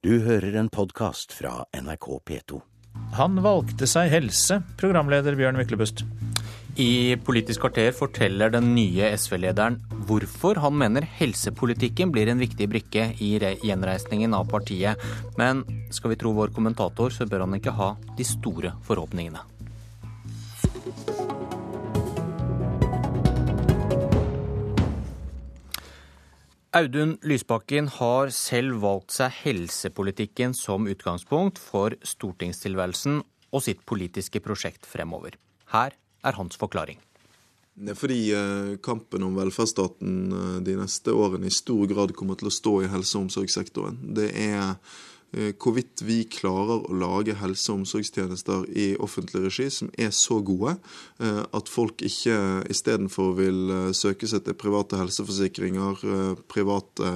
Du hører en podkast fra NRK P2. Han valgte seg helse, programleder Bjørn Myklebust. I Politisk kvarter forteller den nye SV-lederen hvorfor han mener helsepolitikken blir en viktig brikke i gjenreisningen av partiet. Men skal vi tro vår kommentator, så bør han ikke ha de store forhåpningene. Audun Lysbakken har selv valgt seg helsepolitikken som utgangspunkt for stortingstilværelsen og sitt politiske prosjekt fremover. Her er hans forklaring. Det er fordi eh, kampen om velferdsstaten eh, de neste årene i stor grad kommer til å stå i helse- og omsorgssektoren. Det er hvorvidt vi klarer å lage helse- og omsorgstjenester i offentlig regi som er så gode eh, at folk ikke istedenfor vil eh, søke seg til private helseforsikringer, private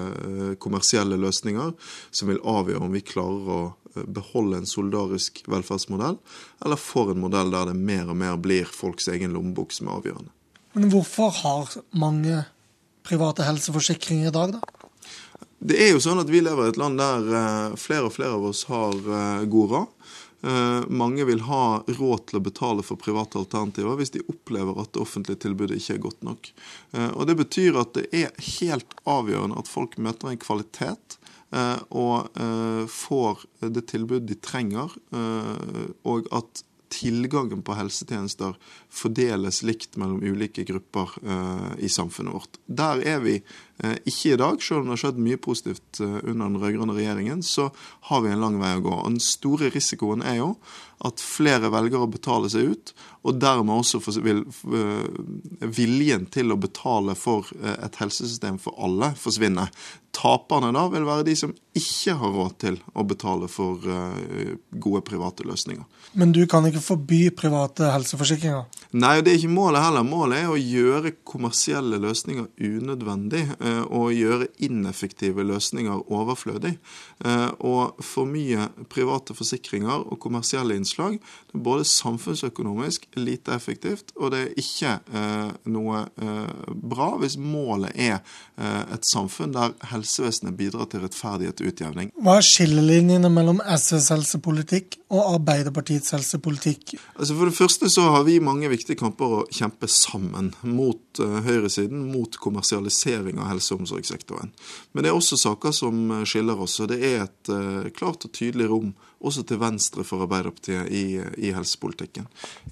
kommersielle løsninger, som vil avgjøre om vi klarer å beholde en solidarisk velferdsmodell, eller får en modell der det mer og mer blir folks egen lommebok som er avgjørende. Men hvorfor har mange private helseforsikringer i dag, da? Det er jo sånn at vi lever i et land der eh, flere og flere av oss har eh, god råd. Eh, mange vil ha råd til å betale for private alternativer hvis de opplever at det offentlige tilbudet ikke er godt nok. Og Det betyr at det er helt avgjørende at folk møter en kvalitet og får det tilbudet de trenger, og at tilgangen på helsetjenester fordeles likt mellom ulike grupper i samfunnet vårt. Der er vi ikke i dag, selv om det har skjedd mye positivt eh, under den rød-grønne regjeringen, så har vi en lang vei å gå. Og Den store risikoen er jo at flere velger å betale seg ut, og dermed også eh, viljen til å betale for et helsesystem for alle forsvinne. Taperne da vil være de som ikke har råd til å betale for gode private løsninger. Men du kan ikke forby private helseforsikringer? Nei, det er ikke målet heller. Målet er å gjøre kommersielle løsninger unødvendig og eh, gjøre ineffektive løsninger overflødig. Eh, og for mye private forsikringer og kommersielle innslag det er både samfunnsøkonomisk lite effektivt, og det er ikke eh, noe bra hvis målet er et samfunn der helsevesenet bidrar til rettferdighet og utjevning. Hva er skillelinjene mellom SVs helsepolitikk og Arbeiderpartiets helsepolitikk? Altså For det første så har vi mange viktige kamper å kjempe sammen mot høyresiden, mot kommersialisering av helse- og omsorgssektoren. Men det er også saker som skiller oss, og det er et uh, klart og tydelig rom også til venstre for Arbeiderpartiet i, i, helsepolitikken.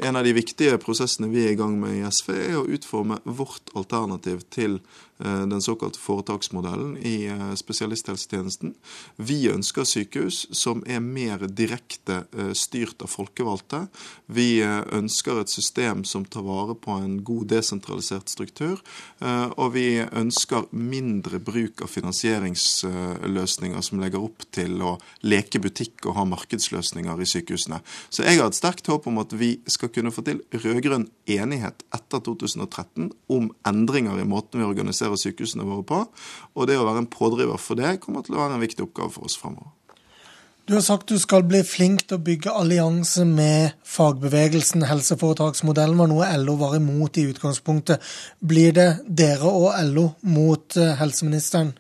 En av de viktige prosessene vi er i gang med i SV, er å utforme vårt alternativ til Eh, den såkalte foretaksmodellen i eh, spesialisthelsetjenesten. Vi ønsker sykehus som er mer direkte eh, styrt av folkevalgte. Vi ønsker et system som tar vare på en god desentralisert struktur. Og vi ønsker mindre bruk av finansieringsløsninger som legger opp til å leke butikk og ha markedsløsninger i sykehusene. Så jeg har et sterkt håp om at vi skal kunne få til rød-grønn enighet etter 2013 om endringer i måten vi organiserer organisere sykehusene våre på. Og det å være en pådriver for det kommer til å være en viktig oppgave for oss fremover. Du har sagt du skal bli flink til å bygge allianse med fagbevegelsen. Helseforetaksmodellen var noe LO var imot i utgangspunktet. Blir det dere og LO mot eh, helseministeren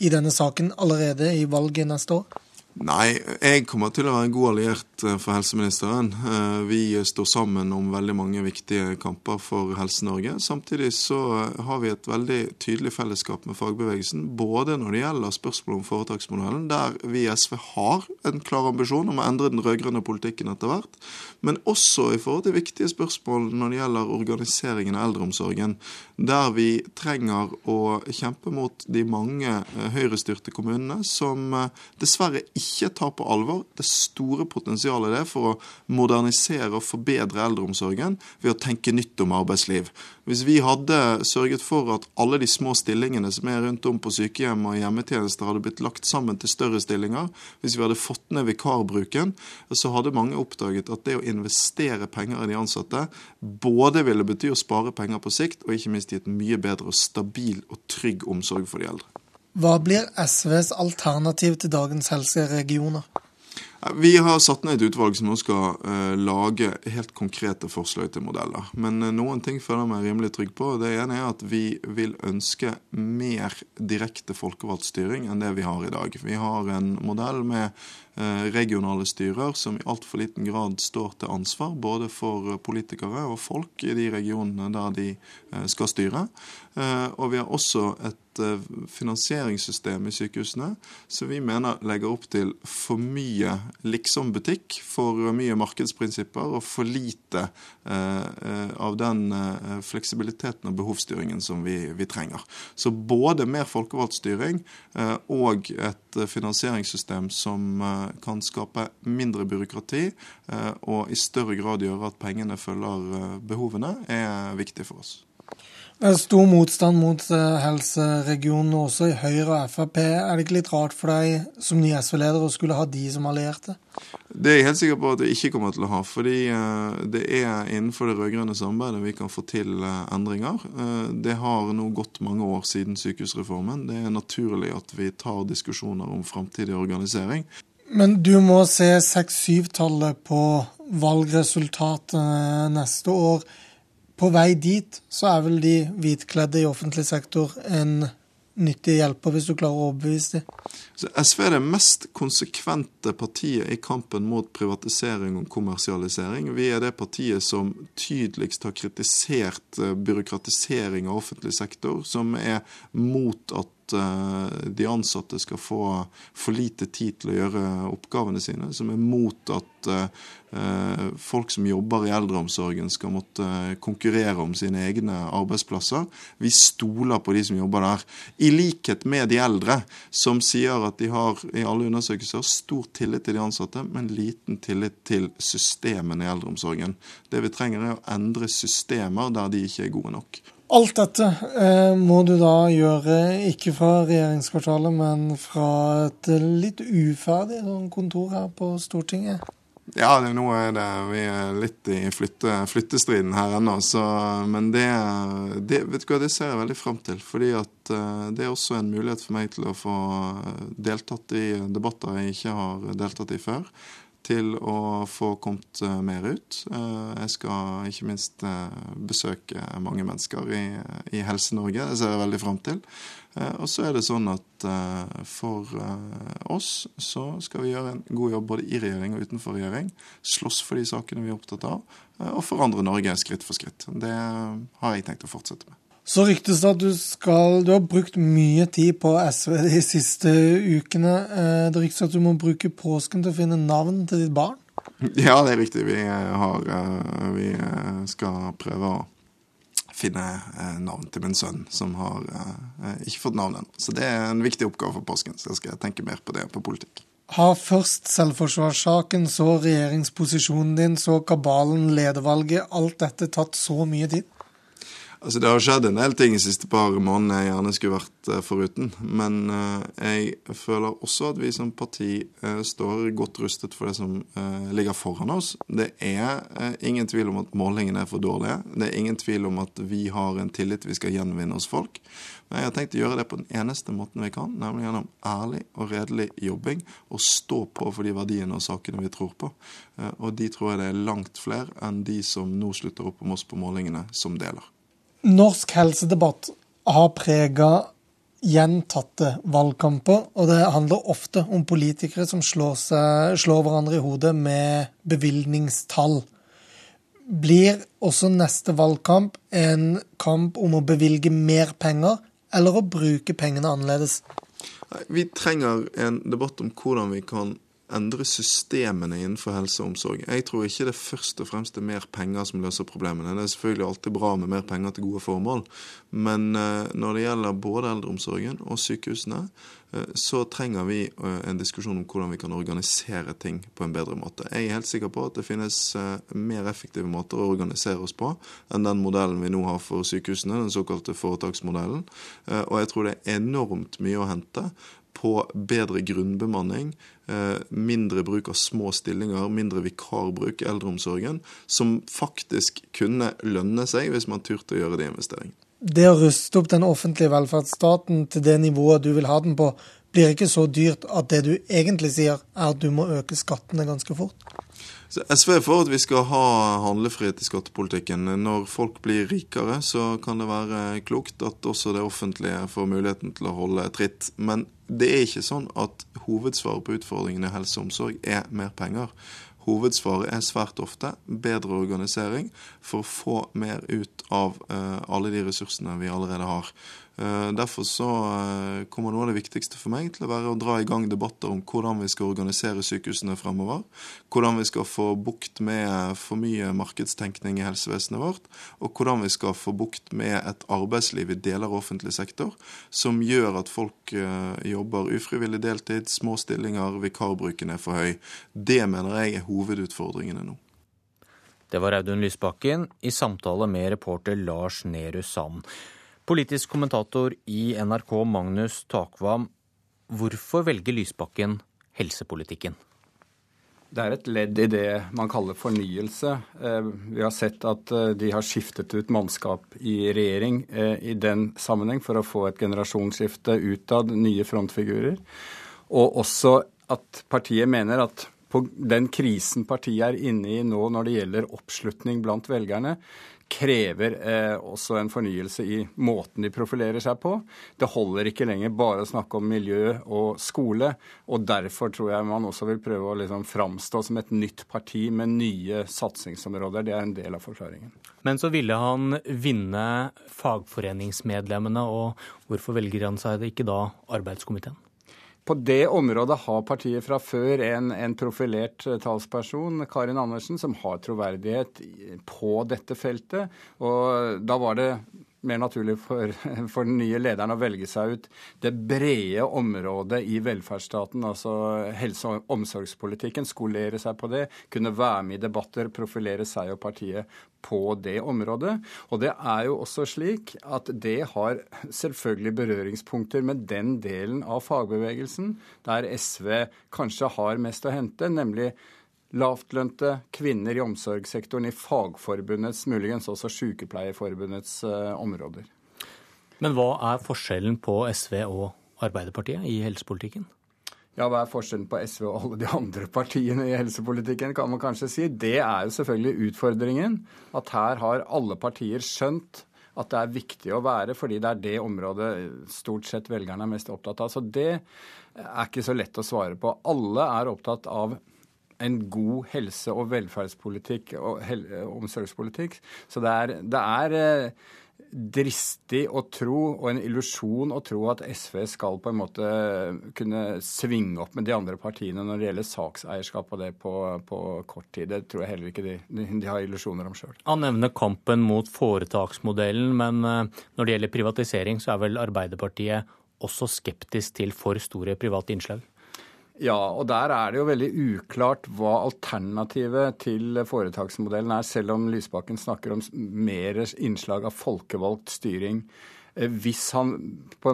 i denne saken allerede i valget neste år? Nei, jeg kommer til å være en god alliert eh, for helseministeren. Eh, vi står sammen om veldig mange viktige kamper for Helse-Norge. Samtidig så eh, har vi et veldig tydelig fellesskap med fagbevegelsen, både når det gjelder spørsmålet om foretaksmodellen, der vi i SV har en klar ambisjon om å endre den rød-grønne politikken etter hvert, men også i forhold til viktige spørsmål når det gjelder organiseringen av eldreomsorgen, der vi trenger å kjempe mot de mange høyrestyrte kommunene som dessverre ikke ikke tar på alvor det store potensialet det er for å modernisere og forbedre eldreomsorgen ved å tenke nytt om arbeidsliv. Hvis vi hadde sørget for at alle de små stillingene som er rundt om på sykehjem og hjemmetjenester hadde blitt lagt sammen til større stillinger, hvis vi hadde fått ned vikarbruken, så hadde mange oppdaget at det å investere penger i de ansatte både ville bety å spare penger på sikt, og ikke minst gi et mye bedre og stabil og trygg omsorg for de eldre. Hva blir SVs alternativ til dagens helseregioner? Vi har satt ned et utvalg som nå skal uh, lage helt konkrete forslag til modeller. Men uh, noen ting føler jeg meg rimelig trygg på. Det ene er at vi vil ønske mer direkte folkevalgt styring enn det vi har i dag. Vi har en modell med regionale styrer som i altfor liten grad står til ansvar både for politikere og folk i de regionene der de skal styre. Og vi har også et finansieringssystem i sykehusene som vi mener legger opp til for mye liksom-butikk, for mye markedsprinsipper og for lite eh, av den eh, fleksibiliteten og behovsstyringen som vi, vi, trenger. Så både mer folkevalgt styring eh, og et finansieringssystem som eh, kan skape mindre byråkrati eh, og i større grad gjøre at pengene følger eh, behovene, er viktig for oss. Det stor motstand mot eh, helseregionene også i Høyre og Frp. Er det ikke litt rart for deg som ny SV-leder å skulle ha de som allierte? Det er jeg helt sikker på at det ikke kommer til å ha. Fordi det er innenfor det rød-grønne samarbeidet vi kan få til endringer. Det har nå gått mange år siden sykehusreformen. Det er naturlig at vi tar diskusjoner om framtidig organisering. Men du må se 6-7-tallet på valgresultatet neste år på vei dit så er vel de hvitkledde i offentlig sektor en nyttig hjelper, hvis du klarer å overbevise dem? SV er det mest konsekvente partiet i kampen mot privatisering og kommersialisering. Vi er det partiet som tydeligst har kritisert eh, byråkratisering av offentlig sektor, som er mot at Eh, de ansatte skal få for lite tid til å gjøre oppgavene sine, som er mot at eh, folk som jobber i eldreomsorgen skal måtte konkurrere om sine egne arbeidsplasser. Vi stoler på de som jobber der. I likhet med de eldre, som sier at de har i alle undersøkelser stor tillit til de ansatte, men liten tillit til systemene i eldreomsorgen. Det vi trenger, er å endre systemer der de ikke er gode nok. Alt dette eh, må du da gjøre ikke fra regjeringskvartalet, men fra et litt uferdig sånn kontor her på Stortinget? Ja, det, nå er det vi er litt i flytte, flyttestriden her ennå. Men det, det, vet du hva, det ser jeg veldig fram til. fordi at uh, det er også en mulighet for meg til å få deltatt i debatter jeg ikke har deltatt i før til å få kommet eh, mer ut. Eh, jeg skal ikke minst eh, besøke mange mennesker i, i Helse-Norge. Det ser jeg veldig fram til. Og så er det sånn at for oss så skal vi gjøre en god jobb både i regjering og utenfor regjering. Slåss for de sakene vi er opptatt av, og forandre Norge skritt for skritt. Det har jeg tenkt å fortsette med. Så ryktes det at du skal Du har brukt mye tid på SV de siste ukene. Eh, det ryktes at du må bruke påsken til å finne navn til ditt barn? Ja, det er riktig. Vi, har, eh, vi skal prøve å finne eh, navn til min sønn, som har ikke fått navn ennå. Så det er en viktig oppgave for påsken. Så jeg skal tenke mer på det på politikk. Har først selvforsvarssaken, så regjeringsposisjonen din, så kabalen, ledervalget, alt dette tatt så mye tid? Altså Det har skjedd en del ting de siste par månedene jeg gjerne skulle vært uh, foruten. Men uh, jeg føler også at vi som parti uh, står godt rustet for det som ligger foran oss. Det er ingen tvil om at målingene er for dårlige. Det er ingen tvil om at vi har en tillit vi skal gjenvinne hos folk. Men jeg har tenkt å gjøre det på den eneste måten vi kan, nemlig gjennom ærlig og redelig jobbing. Og stå på for de verdiene og sakene vi tror på. Og de tror jeg det er langt flere enn de som nå slutter opp om oss på målingene, som deler. Norsk helsedebatt har prega gjentatte valgkamper, og det handler ofte om politikere som slår, seg, slår hverandre i hodet med bevilgningstall. Blir også neste valgkamp en kamp om å bevilge mer penger, eller å bruke pengene annerledes? Vi trenger en debatt om hvordan vi kan endre systemene innenfor helse og omsorg. Jeg tror ikke det først og fremst er mer penger som løser problemene. Det er selvfølgelig alltid bra med mer penger til gode formål, men eh, når det gjelder både eldreomsorgen og sykehusene, eh, så trenger vi eh, en diskusjon om hvordan vi kan organisere ting på en bedre måte. Jeg er helt sikker på at det finnes mer effektive måter å organisere oss på enn den modellen vi nå har for sykehusene, den såkalte foretaksmodellen. Og jeg tror det er enormt mye å hente på bedre grunnbemanning, eh, mindre bruk av små stillinger, mindre vikarbruk i eldreomsorgen, som faktisk kunne lønne seg hvis man turte å gjøre de investeringene. Det å ruste opp den offentlige velferdsstaten til det nivået du vil ha den på, blir ikke så dyrt at det du egentlig sier, er at du må øke skattene ganske fort? Så SV er for at vi skal ha handlefrihet i skattepolitikken. Når folk blir rikere, så kan det være klokt at også det offentlige får muligheten til å holde tritt. Men det er ikke sånn at hovedsvaret på utfordringene i helse og omsorg er mer penger. Hovedsvaret er svært ofte bedre organisering for å få mer ut av eh, alle de ressursene vi allerede har. Eh, derfor så eh, kommer noe av det viktigste for meg til å være å dra i gang debatter om hvordan vi skal organisere sykehusene fremover. Hvordan vi skal få bukt med for mye markedstenkning i helsevesenet vårt. Og hvordan vi skal få bukt med et arbeidsliv i deler av offentlig sektor som gjør at folk eh, jobber ufrivillig deltid, små stillinger, vikarbruken er for høy. Det mener jeg er hovedutfordringene nå. Det var Audun Lysbakken i samtale med reporter Lars Nehru Sand. Politisk kommentator i NRK, Magnus Takvam. Hvorfor velger Lysbakken helsepolitikken? Det er et ledd i det man kaller fornyelse. Eh, vi har sett at eh, de har skiftet ut mannskap i regjering eh, i den sammenheng for å få et generasjonsskifte utad, nye frontfigurer. Og også at partiet mener at på den krisen partiet er inne i nå når det gjelder oppslutning blant velgerne, krever eh, også en fornyelse i måten de profilerer seg på. Det holder ikke lenger bare å snakke om miljø og skole. og Derfor tror jeg man også vil prøve å liksom framstå som et nytt parti med nye satsingsområder. Det er en del av forklaringen. Men så ville han vinne fagforeningsmedlemmene, og hvorfor velger han seg det ikke da arbeidskomiteen? På det området har partiet fra før en, en, profilert eh, talsperson, Karin Andersen, som har troverdighet på dette feltet. Og da var det mer naturlig for, for, den nye lederen å velge seg ut det brede området i velferdsstaten, altså helse- og omsorgspolitikken, skolere seg på det, kunne være med i debatter, profilere seg og partiet på det området. Og det er jo også slik at det har selvfølgelig berøringspunkter med den delen av fagbevegelsen der SV kanskje har mest å hente, nemlig lavtlønte kvinner i omsorgssektoren i Fagforbundets, muligens også Sykepleierforbundets uh, områder. Men hva er forskjellen på SV og Arbeiderpartiet i helsepolitikken? Ja, Hva er forskjellen på SV og alle de andre partiene i helsepolitikken, kan man kanskje si. Det er jo selvfølgelig utfordringen. At her har alle partier skjønt at det er viktig å være, fordi det er det området stort sett velgerne er mest opptatt av. Så det er ikke så lett å svare på. Alle er opptatt av en god helse- og velferdspolitikk og omsorgspolitikk. Så det er, det er eh, dristig å tro, og en illusjon å tro, at SV skal på en måte kunne svinge opp med de andre partiene når det gjelder sakseierskap og det på, på kort tid. Det tror jeg heller ikke de, de har illusjoner om sjøl. Han nevner kampen mot foretaksmodellen, men eh, når det gjelder privatisering, så er vel Arbeiderpartiet også skeptisk til for store private innslag? Ja, og der er det jo veldig uklart hva alternativet til foretaksmodellen er, selv om Lysbakken snakker om mer innslag av folkevalgt styring. Eh, hvis, han,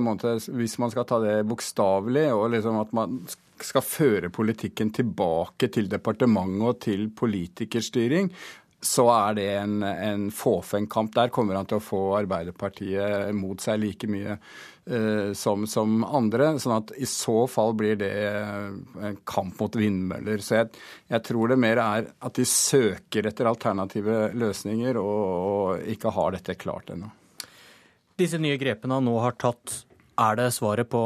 måte, hvis man skal ta det bokstavelig, og liksom at man skal føre politikken tilbake til departementet og til politikerstyring, så er det en, en fåfeng kamp. Der kommer han til å få Arbeiderpartiet mot seg like mye uh, som, som, andre. sånn at i så fall blir det en kamp mot vindmøller. Så jeg, jeg tror det mer er at de søker etter alternative løsninger og, og ikke har dette klart ennå. Disse nye grepene han nå har tatt, er det svaret på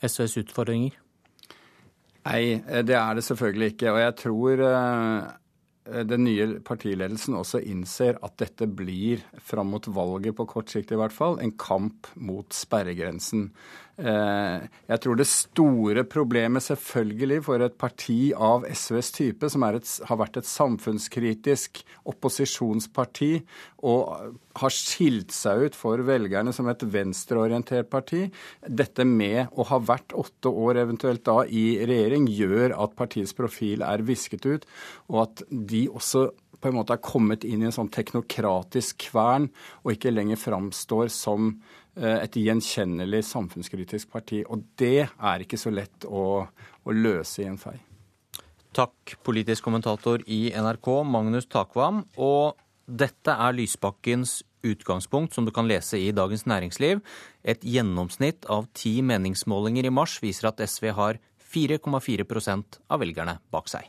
SVs utfordringer? Nei, det er det selvfølgelig ikke. Og jeg tror uh, Eh, den nye partiledelsen også innser at dette blir, fram mot valget på kort sikt i hvert fall, en kamp mot sperregrensen. Eh, jeg tror det store problemet selvfølgelig for et parti av SVs type, som et, har vært et samfunnskritisk opposisjonsparti og har skilt seg ut for velgerne som et venstreorientert parti, dette med å ha vært åtte år eventuelt da i regjering, gjør at partiets profil er visket ut, og at de også på en måte er kommet inn i en sånn teknokratisk kvern og ikke lenger framstår som Eh, et gjenkjennelig samfunnskritisk parti. Og det er ikke så lett å, å løse i en fei. Takk, politisk kommentator i NRK, Magnus Takvam. Og dette er Lysbakkens utgangspunkt som du kan lese i Dagens Næringsliv. Et gjennomsnitt av ti meningsmålinger i mars viser at SV har 4,4% av velgerne bak seg.